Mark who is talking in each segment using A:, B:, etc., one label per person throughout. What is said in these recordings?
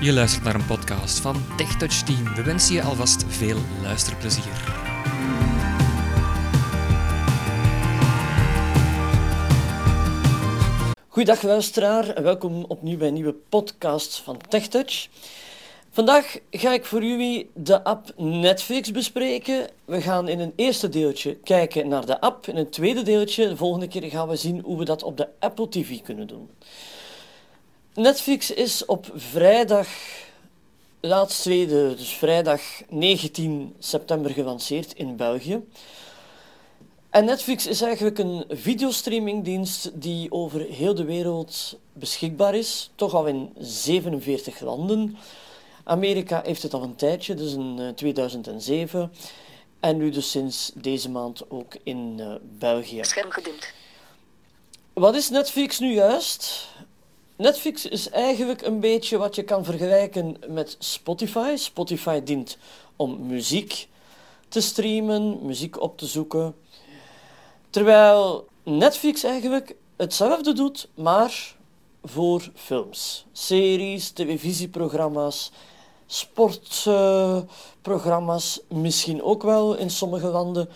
A: Je luistert naar een podcast van TechTouch Team. We wensen je alvast veel luisterplezier.
B: Goedendag luisteraar en welkom opnieuw bij een nieuwe podcast van TechTouch. Vandaag ga ik voor jullie de app Netflix bespreken. We gaan in een eerste deeltje kijken naar de app. In een tweede deeltje, de volgende keer gaan we zien hoe we dat op de Apple TV kunnen doen. Netflix is op vrijdag, laatst tweede, dus vrijdag 19 september gelanceerd in België. En Netflix is eigenlijk een videostreamingdienst die over heel de wereld beschikbaar is, toch al in 47 landen. Amerika heeft het al een tijdje, dus in 2007. Eh, en nu dus sinds deze maand ook in uh, België.
C: Scherm gedimd.
B: Wat is Netflix nu juist? Netflix is eigenlijk een beetje wat je kan vergelijken met Spotify. Spotify dient om muziek te streamen, muziek op te zoeken. Terwijl Netflix eigenlijk hetzelfde doet, maar voor films, series, televisieprogramma's, sportprogramma's, misschien ook wel in sommige landen.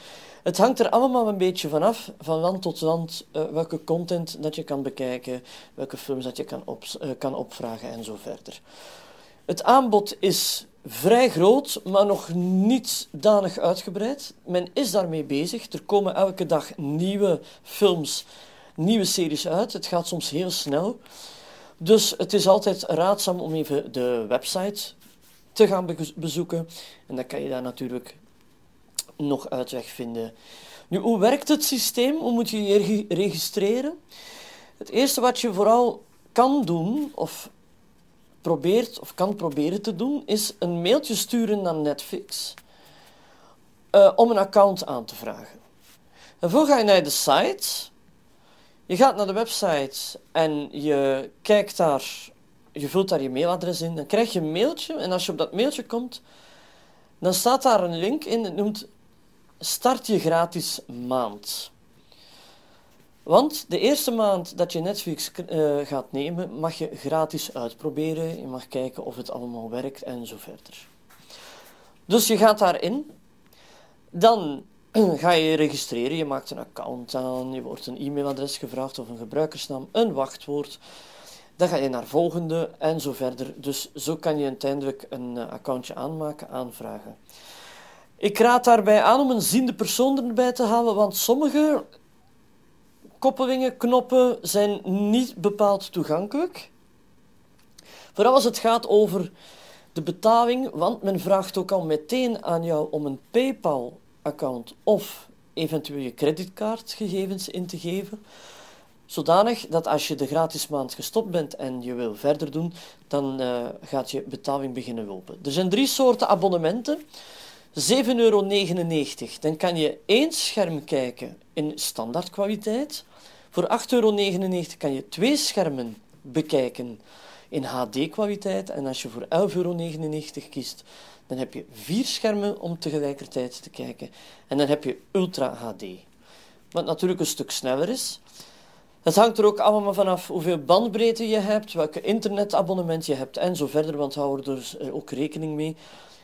B: Het hangt er allemaal een beetje vanaf, van land tot land, uh, welke content dat je kan bekijken, welke films dat je kan, op, uh, kan opvragen en zo verder. Het aanbod is vrij groot, maar nog niet danig uitgebreid. Men is daarmee bezig. Er komen elke dag nieuwe films, nieuwe series uit. Het gaat soms heel snel. Dus het is altijd raadzaam om even de website te gaan bezoeken. En dan kan je daar natuurlijk nog uitweg vinden. Nu, hoe werkt het systeem? Hoe moet je je registreren? Het eerste wat je vooral kan doen, of probeert of kan proberen te doen, is een mailtje sturen naar Netflix uh, om een account aan te vragen. Daarvoor ga je naar de site. Je gaat naar de website en je kijkt daar, je vult daar je mailadres in. Dan krijg je een mailtje en als je op dat mailtje komt, dan staat daar een link in. Het noemt Start je gratis maand. Want de eerste maand dat je Netflix uh, gaat nemen, mag je gratis uitproberen. Je mag kijken of het allemaal werkt en zo verder. Dus je gaat daarin. Dan ga je je registreren. Je maakt een account aan. Je wordt een e-mailadres gevraagd of een gebruikersnaam, een wachtwoord. Dan ga je naar volgende en zo verder. Dus zo kan je uiteindelijk een eh, accountje aanmaken, aanvragen. Ik raad daarbij aan om een ziende persoon erbij te halen, want sommige koppelingen, knoppen zijn niet bepaald toegankelijk. Vooral als het gaat over de betaling, want men vraagt ook al meteen aan jou om een PayPal-account of eventueel je creditcardgegevens in te geven. Zodanig dat als je de gratis maand gestopt bent en je wil verder doen, dan uh, gaat je betaling beginnen lopen. Er zijn drie soorten abonnementen. 7,99 euro. Dan kan je één scherm kijken in standaardkwaliteit. Voor 8,99 euro kan je twee schermen bekijken in HD-kwaliteit. En als je voor 11,99 euro kiest, dan heb je vier schermen om tegelijkertijd te kijken. En dan heb je Ultra HD. Wat natuurlijk een stuk sneller is. Het hangt er ook allemaal vanaf hoeveel bandbreedte je hebt, welke internetabonnement je hebt en zo verder, want hou er dus ook rekening mee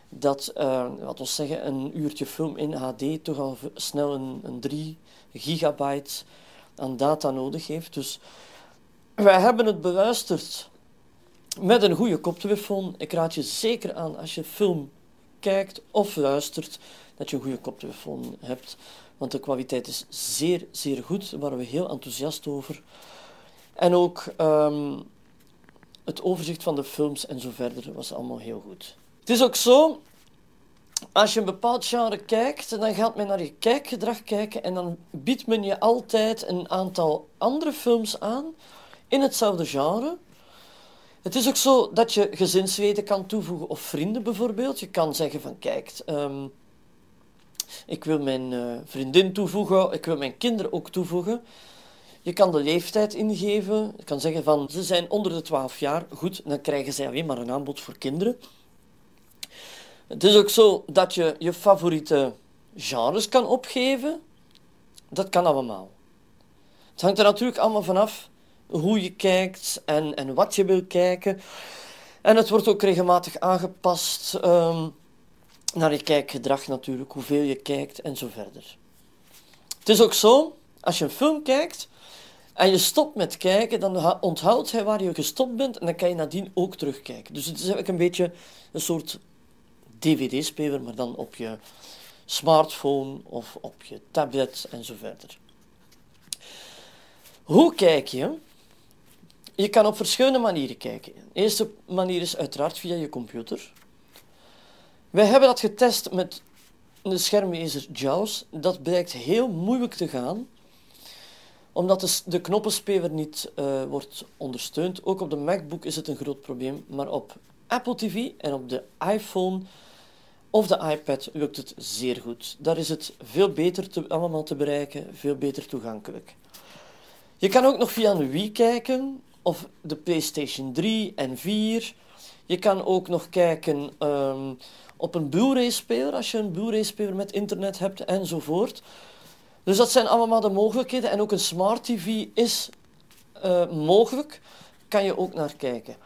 B: dat, uh, laten we zeggen, een uurtje film in HD toch al snel een, een 3 gigabyte aan data nodig heeft. Dus wij hebben het beluisterd met een goede koptelefoon. Ik raad je zeker aan als je film kijkt of luistert, dat je een goede koptelefoon hebt. Want de kwaliteit is zeer, zeer goed. Daar waren we heel enthousiast over. En ook um, het overzicht van de films en zo verder was allemaal heel goed. Het is ook zo, als je een bepaald genre kijkt, dan gaat men naar je kijkgedrag kijken en dan biedt men je altijd een aantal andere films aan in hetzelfde genre. Het is ook zo dat je gezinsleden kan toevoegen of vrienden bijvoorbeeld. Je kan zeggen van kijk, um, ik wil mijn uh, vriendin toevoegen, ik wil mijn kinderen ook toevoegen. Je kan de leeftijd ingeven. Je kan zeggen van ze zijn onder de 12 jaar. Goed, dan krijgen zij alleen maar een aanbod voor kinderen. Het is ook zo dat je je favoriete genres kan opgeven. Dat kan allemaal. Het hangt er natuurlijk allemaal vanaf hoe je kijkt en, en wat je wil kijken. En het wordt ook regelmatig aangepast ehm, naar je kijkgedrag natuurlijk, hoeveel je kijkt en zo verder. Het is ook zo, als je een film kijkt en je stopt met kijken, dan onthoudt hij waar je gestopt bent en dan kan je nadien ook terugkijken. Dus het is eigenlijk een beetje een soort dvd-speler, maar dan op je smartphone of op je tablet en zo verder. Hoe kijk je? Je kan op verschillende manieren kijken. De eerste manier is uiteraard via je computer. Wij hebben dat getest met de schermlezer JAWS. Dat blijkt heel moeilijk te gaan, omdat de, de knoppenspeler niet uh, wordt ondersteund. Ook op de MacBook is het een groot probleem, maar op Apple TV en op de iPhone of de iPad lukt het zeer goed. Daar is het veel beter te, allemaal te bereiken, veel beter toegankelijk. Je kan ook nog via een Wii kijken, of de PlayStation 3 en 4. Je kan ook nog kijken um, op een Blu-ray-speler, als je een Blu-ray-speler met internet hebt, enzovoort. Dus dat zijn allemaal de mogelijkheden. En ook een smart TV is uh, mogelijk, kan je ook naar kijken.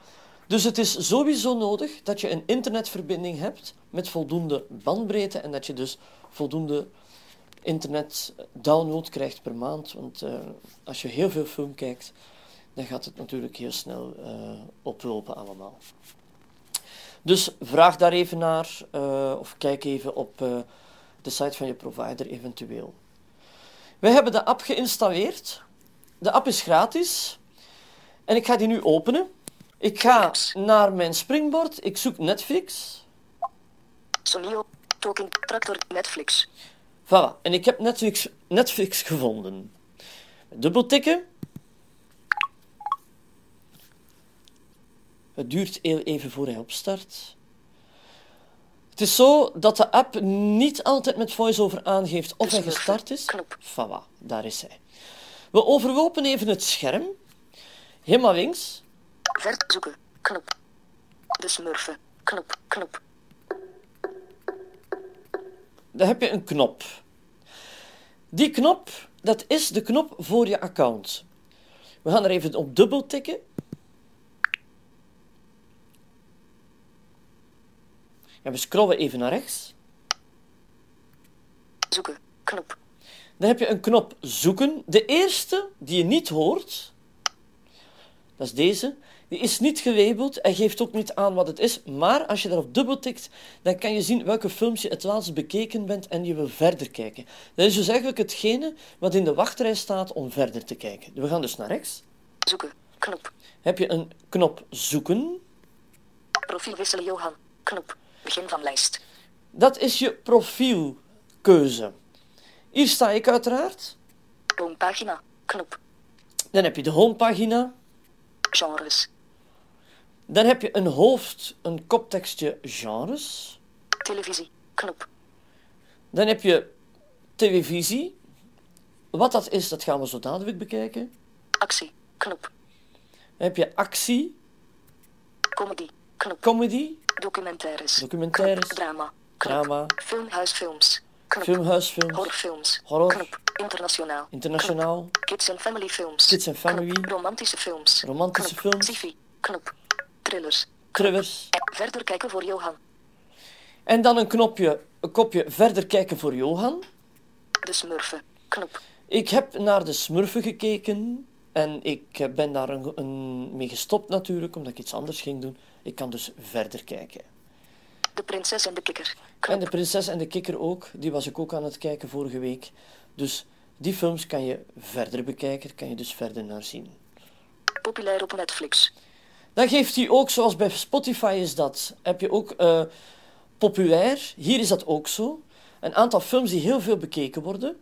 B: Dus het is sowieso nodig dat je een internetverbinding hebt met voldoende bandbreedte en dat je dus voldoende internet download krijgt per maand. Want uh, als je heel veel film kijkt, dan gaat het natuurlijk heel snel uh, oplopen allemaal. Dus vraag daar even naar uh, of kijk even op de site van je provider eventueel. We hebben de app geïnstalleerd. De app is gratis. En ik ga die nu openen. Ik ga naar mijn springboard. Ik zoek Netflix.
C: Sonio, Talking Tractor, Netflix.
B: Voilà, en ik heb Netflix, Netflix gevonden. Dubbel Het duurt heel even voor hij opstart. Het is zo dat de app niet altijd met VoiceOver aangeeft of hij gestart is. Voilà, daar is hij. We overlopen even het scherm. Helemaal links.
C: Ver zoeken. Knop. De smurfen. Knop. Knop.
B: Daar heb je een knop. Die knop, dat is de knop voor je account. We gaan er even op dubbel tikken. En we scrollen even naar rechts.
C: Zoeken, knop.
B: Dan heb je een knop zoeken. De eerste die je niet hoort, dat is deze. Die is niet gelabeld en geeft ook niet aan wat het is. Maar als je daarop dubbeltikt, dan kan je zien welke films je het laatst bekeken bent en je wil verder kijken. Dat is dus eigenlijk hetgene wat in de wachtrij staat om verder te kijken. We gaan dus naar rechts.
C: Zoeken. Knop.
B: Heb je een knop zoeken.
C: Profiel wisselen Johan. Knop. Begin van lijst.
B: Dat is je profielkeuze. Hier sta ik uiteraard.
C: Homepagina. Knop.
B: Dan heb je de homepagina.
C: Genres.
B: Dan heb je een hoofd, een koptekstje genres.
C: Televisie, knop.
B: Dan heb je televisie. Wat dat is, dat gaan we zo dadelijk bekijken.
C: Actie, knop.
B: Dan heb je actie.
C: Comedy, knop.
B: Comedy.
C: Documentaires.
B: Documentaires.
C: Knop. Drama.
B: Knop. Drama.
C: Filmhuisfilms. Knop.
B: Filmhuisfilms.
C: Horrorfilms.
B: Horror.
C: Knop. Internationaal.
B: Internationaal.
C: Kids en family films.
B: Kids en family.
C: Romantische films.
B: Romantische films.
C: Sci-fi. Knop. Thrillers.
B: Thrillers.
C: Verder kijken voor Johan.
B: En dan een knopje, een kopje verder kijken voor Johan.
C: De smurfen. Knop.
B: Ik heb naar de smurfen gekeken. En ik ben daar een, een, mee gestopt natuurlijk, omdat ik iets anders ging doen. Ik kan dus verder kijken.
C: De prinses en de kikker.
B: En de prinses en de kikker ook. Die was ik ook aan het kijken vorige week. Dus die films kan je verder bekijken, kan je dus verder naar zien.
C: Populair op Netflix.
B: Dan geeft hij ook, zoals bij Spotify is dat, heb je ook uh, populair. Hier is dat ook zo. Een aantal films die heel veel bekeken worden.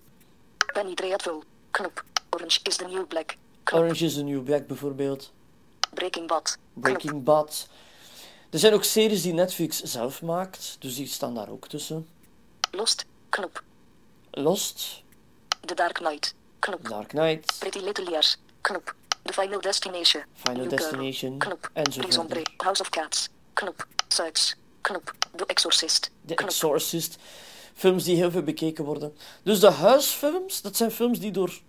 C: Penny Dreadful. Knop. Orange is the New Black.
B: Orange is the New Black bijvoorbeeld.
C: Breaking Bad.
B: Breaking. Bad. Er zijn ook series die Netflix zelf maakt, dus die staan daar ook tussen.
C: Lost. Knop.
B: Lost.
C: The Dark Knight. Knop.
B: Dark Knight.
C: Pretty Little Liars. Knop. The Final Destination.
B: Final
C: New
B: Destination.
C: Girl. Knop. Prison. Break. House of Cats. Knop. Suits. Knop. The Exorcist.
B: The
C: Knop.
B: Exorcist. Films die heel veel bekeken worden. Dus de huisfilms, dat zijn films die door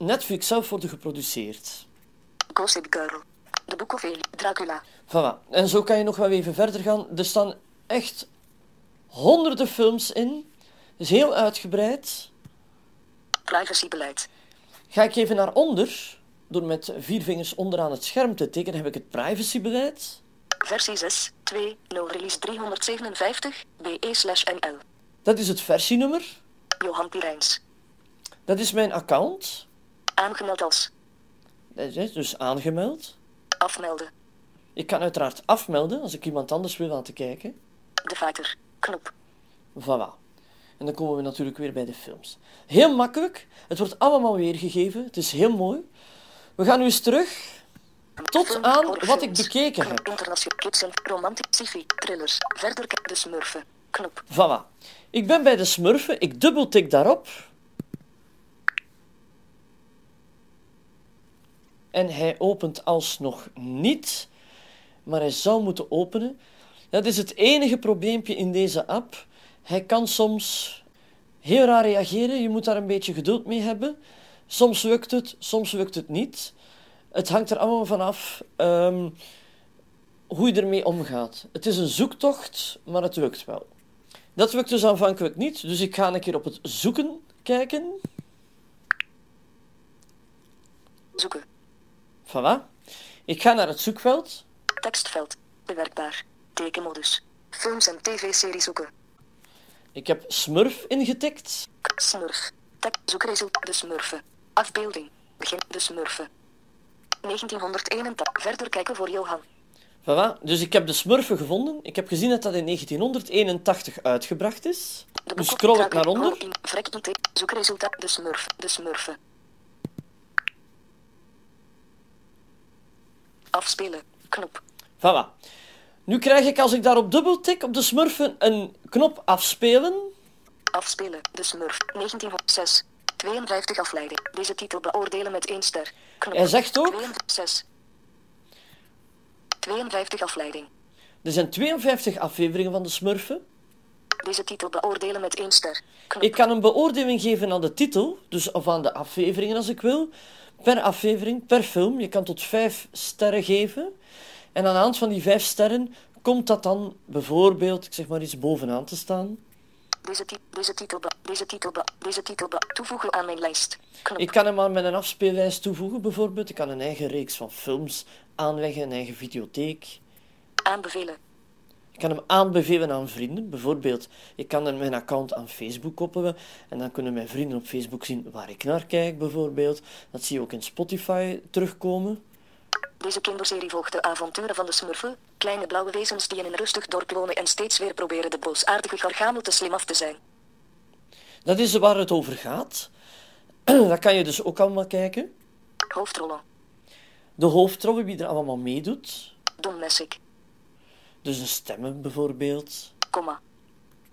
B: Netflix zelf worden geproduceerd.
C: Gossip Girl. De Boek of Eli. Dracula.
B: Voilà. En zo kan je nog wel even verder gaan. Er staan echt honderden films in. Het is heel uitgebreid.
C: Privacybeleid.
B: Ga ik even naar onder, door met vier vingers onderaan het scherm te tikken, heb ik het privacybeleid.
C: Versie 6. 2. 0 release 357. BE slash NL.
B: Dat is het versienummer.
C: Johan Pirijns.
B: Dat is mijn account.
C: Aangemeld als.
B: Dat is dus aangemeld.
C: Afmelden.
B: Ik kan uiteraard afmelden als ik iemand anders wil laten kijken.
C: De Fighter. Knop.
B: Voilà. En dan komen we natuurlijk weer bij de films. Heel makkelijk. Het wordt allemaal weergegeven. Het is heel mooi. We gaan nu eens terug tot aan wat ik bekeken heb.
C: Kids en romantic sci-fi thrillers. Verder de Smurfen. Knop.
B: Voilà. Ik ben bij de smurfen. Ik dubbeltik daarop. En hij opent alsnog niet. Maar hij zou moeten openen. Dat is het enige probleempje in deze app. Hij kan soms heel raar reageren. Je moet daar een beetje geduld mee hebben. Soms lukt het, soms lukt het niet. Het hangt er allemaal vanaf ehm hoe je ermee omgaat. Het is een zoektocht, maar het lukt wel. Dat lukt dus aanvankelijk niet, dus ik ga een keer op het zoeken kijken.
C: Zoeken.
B: Voilà. Ik ga naar het zoekveld.
C: Tekstveld. Bewerkbaar. Tekenmodus. Films en tv-series zoeken.
B: Ik heb Smurf ingetikt.
C: Smurf. Tek zoekresultaat. De Smurfen. Afbeelding. Begin. De Smurfen. 1981. Verder kijken voor Johan.
B: Voilà. Dus ik heb de Smurfen gevonden. Ik heb gezien dat dat in 1981 uitgebracht is.
C: De
B: Dus
C: boek-
B: scroll ik naar onder.
C: Zoekresultaat. De Smurf. De Smurfen. Afspelen. Knop.
B: Voilà. Nu krijg ik als ik daarop dubbeltik op de Smurfen een knop afspelen.
C: Afspelen. De Smurf. 1906. 52 afleiding. Deze titel beoordelen met 1 ster. Knop.
B: Hij zegt ook-
C: 6. 52 afleiding.
B: Er zijn 52 afleveringen van de Smurfen.
C: Deze titel beoordelen met 1 ster. Knop.
B: Ik kan een beoordeling geven aan de titel, dus of aan de afleveringen als ik wil. Per aflevering, per film. Je kan tot vijf sterren geven. En aan de hand van die vijf sterren komt dat dan bijvoorbeeld, ik zeg maar iets bovenaan te staan.
C: Deze, ti- deze titel deze titel deze titel toevoegen aan mijn lijst. Knop.
B: Ik kan hem aan met een afspeellijst toevoegen, bijvoorbeeld. Ik kan een eigen reeks van films aanleggen, een eigen videotheek.
C: Aanbevelen.
B: Ik kan hem aanbevelen aan vrienden. Bijvoorbeeld, ik kan er mijn account aan Facebook koppelen. En dan kunnen mijn vrienden op Facebook zien waar ik naar kijk, bijvoorbeeld. Dat zie je ook in Spotify terugkomen.
C: Deze kinderserie volgt de avonturen van de smurfen, kleine blauwe wezens die in een rustig dorp wonen en steeds weer proberen de boosaardige gargamel te slim af te zijn.
B: Dat is waar het over gaat. Dat kan je dus ook allemaal kijken.
C: Hoofdrollen.
B: De hoofdrollen, wie er allemaal meedoet.
C: Don Messick,
B: Dus een stemmen bijvoorbeeld.
C: comma.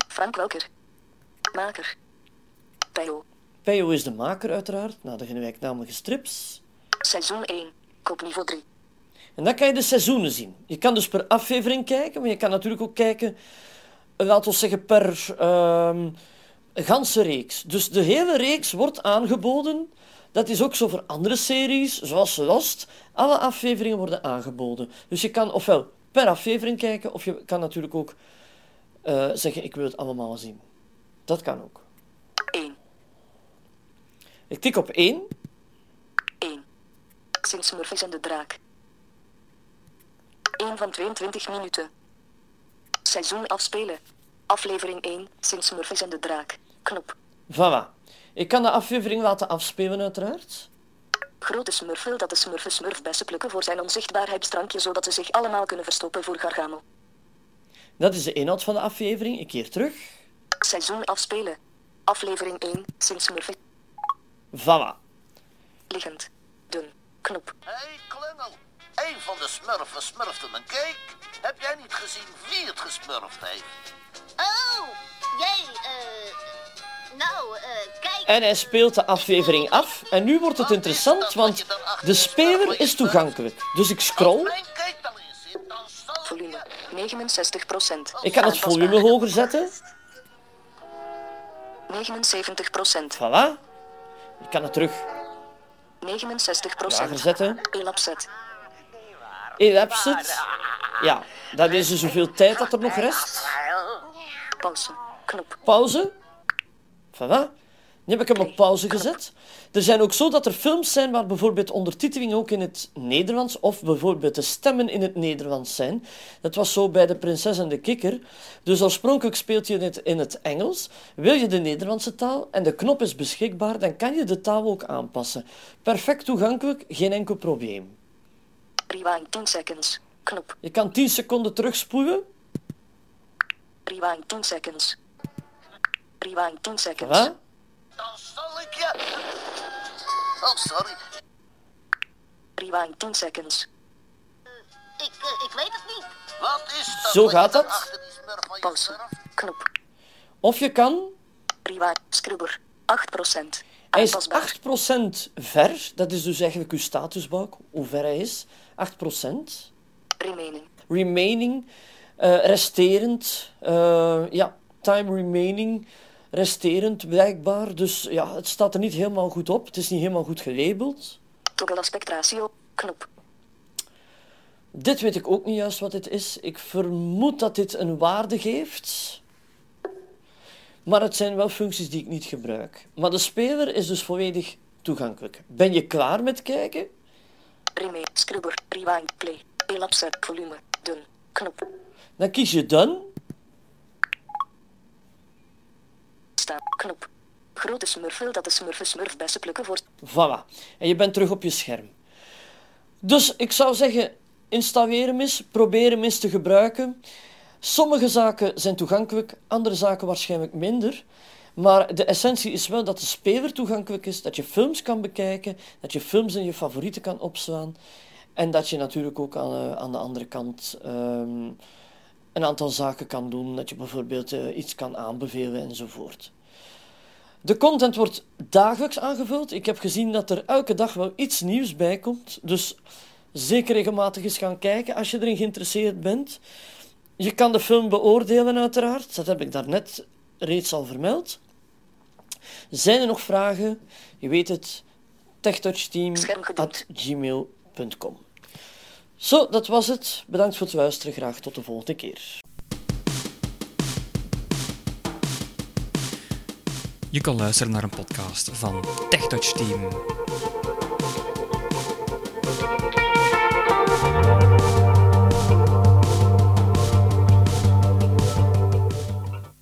C: Frank Welker. Maker. Peyo.
B: Peyo is de maker uiteraard, na de gelijknamige strips.
C: Seizoen 1. Koopniveau 3.
B: En dan kan je de seizoenen zien. Je kan dus per aflevering kijken, maar je kan natuurlijk ook kijken, eh, laten we zeggen, per ehm ganse reeks. Dus de hele reeks wordt aangeboden. Dat is ook zo voor andere series, zoals Lost. Alle afleveringen worden aangeboden. Dus je kan ofwel per aflevering kijken, of je kan natuurlijk ook eh, zeggen, ik wil het allemaal zien. Dat kan ook.
C: 1.
B: Ik tik op 1.
C: 1. Sint Smurfs en de draak. 1 van 22 minuten. Seizoen afspelen. Aflevering 1. Sint Smurfs en de draak. Knop.
B: Voilà. Ik kan de aflevering laten afspelen, uiteraard.
C: Grote smurf wil dat de smurfen smurfbessen plukken voor zijn onzichtbaarheidsdrankje zodat ze zich allemaal kunnen verstoppen voor Gargamel.
B: Dat is de inhoud van de aflevering. Ik keer terug.
C: Seizoen afspelen. Aflevering 1. Sint Smurfen.
B: Voilà.
C: Liggend. Dun. Knop.
D: Hé, hey, klungel. Een van de smurfen smurfde mijn cake. Heb jij niet gezien wie het gesmurfd heeft?
E: Oh, jij, eh. Nou, eh, kijk.
B: En hij speelt de aflevering af. En nu wordt het interessant, want de speler is toegankelijk. Dus ik scroll.
C: Volume. 69 procent.
B: Ik kan het volume hoger zetten.
C: 79 procent.
B: Voilà. Ik kan het terug
C: 69
B: lager
C: procent.
B: zetten.
C: Elapset.
B: elapsed. Ja, dat is dus hoeveel tijd dat er nog rest.
C: Pauze. Knop.
B: Pauze. Voilà. Nu heb ik hem op pauze gezet. Er zijn ook zo dat er films zijn waar bijvoorbeeld ondertiteling ook in het Nederlands of bijvoorbeeld de stemmen in het Nederlands zijn. Dat was zo bij De Prinses en de Kikker. Dus oorspronkelijk speelt je het in het Engels. Wil je de Nederlandse taal en de knop is beschikbaar, dan kan je de taal ook aanpassen. Perfect toegankelijk, geen enkel probleem.
C: Rewind 10 seconds. Knop.
B: Je kan 10 seconden terugspoelen.
C: Rewind 10 seconds. Rewind 10 seconds.
B: Voilà.
D: Dan zal ik je... Oh, sorry.
C: Rewind 10 seconds.
E: Ik, eh, ik weet het niet.
D: Wat is dat?
B: Zo
D: wat
B: gaat dat.
C: Pauze. Knop.
B: Of je kan
C: Rewind. Scrubber. 8%.
B: Hij is
C: Aanpasbaar.
B: 8% ver. Dat is dus eigenlijk uw statusbalk, hoe ver hij is. 8%.
C: Remaining.
B: Remaining, eh, resterend. eh, ja, time remaining, resterend blijkbaar. Dus ja, het staat er niet helemaal goed op. Het is niet helemaal goed gelabeld.
C: Toggle aspect ratio. Knop.
B: Dit weet ik ook niet juist wat dit is. Ik vermoed dat dit een waarde geeft. Maar het zijn wel functies die ik niet gebruik. Maar de speler is dus volledig toegankelijk. Ben je klaar met kijken?
C: Remain. Scrubber. Rewind. Play. Elapse. Volume. Dun. Knop.
B: Dan kies je Done.
C: Knop. Grote smurf dat de smurfen smurf bessen plukken voor...
B: Voilà. En je bent terug op je scherm. Dus ik zou zeggen, installeer hem eens, probeer hem eens te gebruiken. Sommige zaken zijn toegankelijk, andere zaken waarschijnlijk minder. Maar de essentie is wel dat de speler toegankelijk is, dat je films kan bekijken, dat je films in je favorieten kan opslaan. En dat je natuurlijk ook aan, eh, aan de andere kant ehm, een aantal zaken kan doen. Dat je bijvoorbeeld eh, iets kan aanbevelen enzovoort. De content wordt dagelijks aangevuld. Ik heb gezien dat er elke dag wel iets nieuws bij komt. Dus zeker regelmatig eens gaan kijken als je erin geïnteresseerd bent. Je kan de film beoordelen uiteraard. Dat heb ik daarnet reeds al vermeld. Zijn er nog vragen? Je weet het. techtouchteam.gmail.com Zo, dat was het. Bedankt voor het luisteren. Graag tot de volgende keer.
A: Je kan luisteren naar een podcast van TechTouch Team.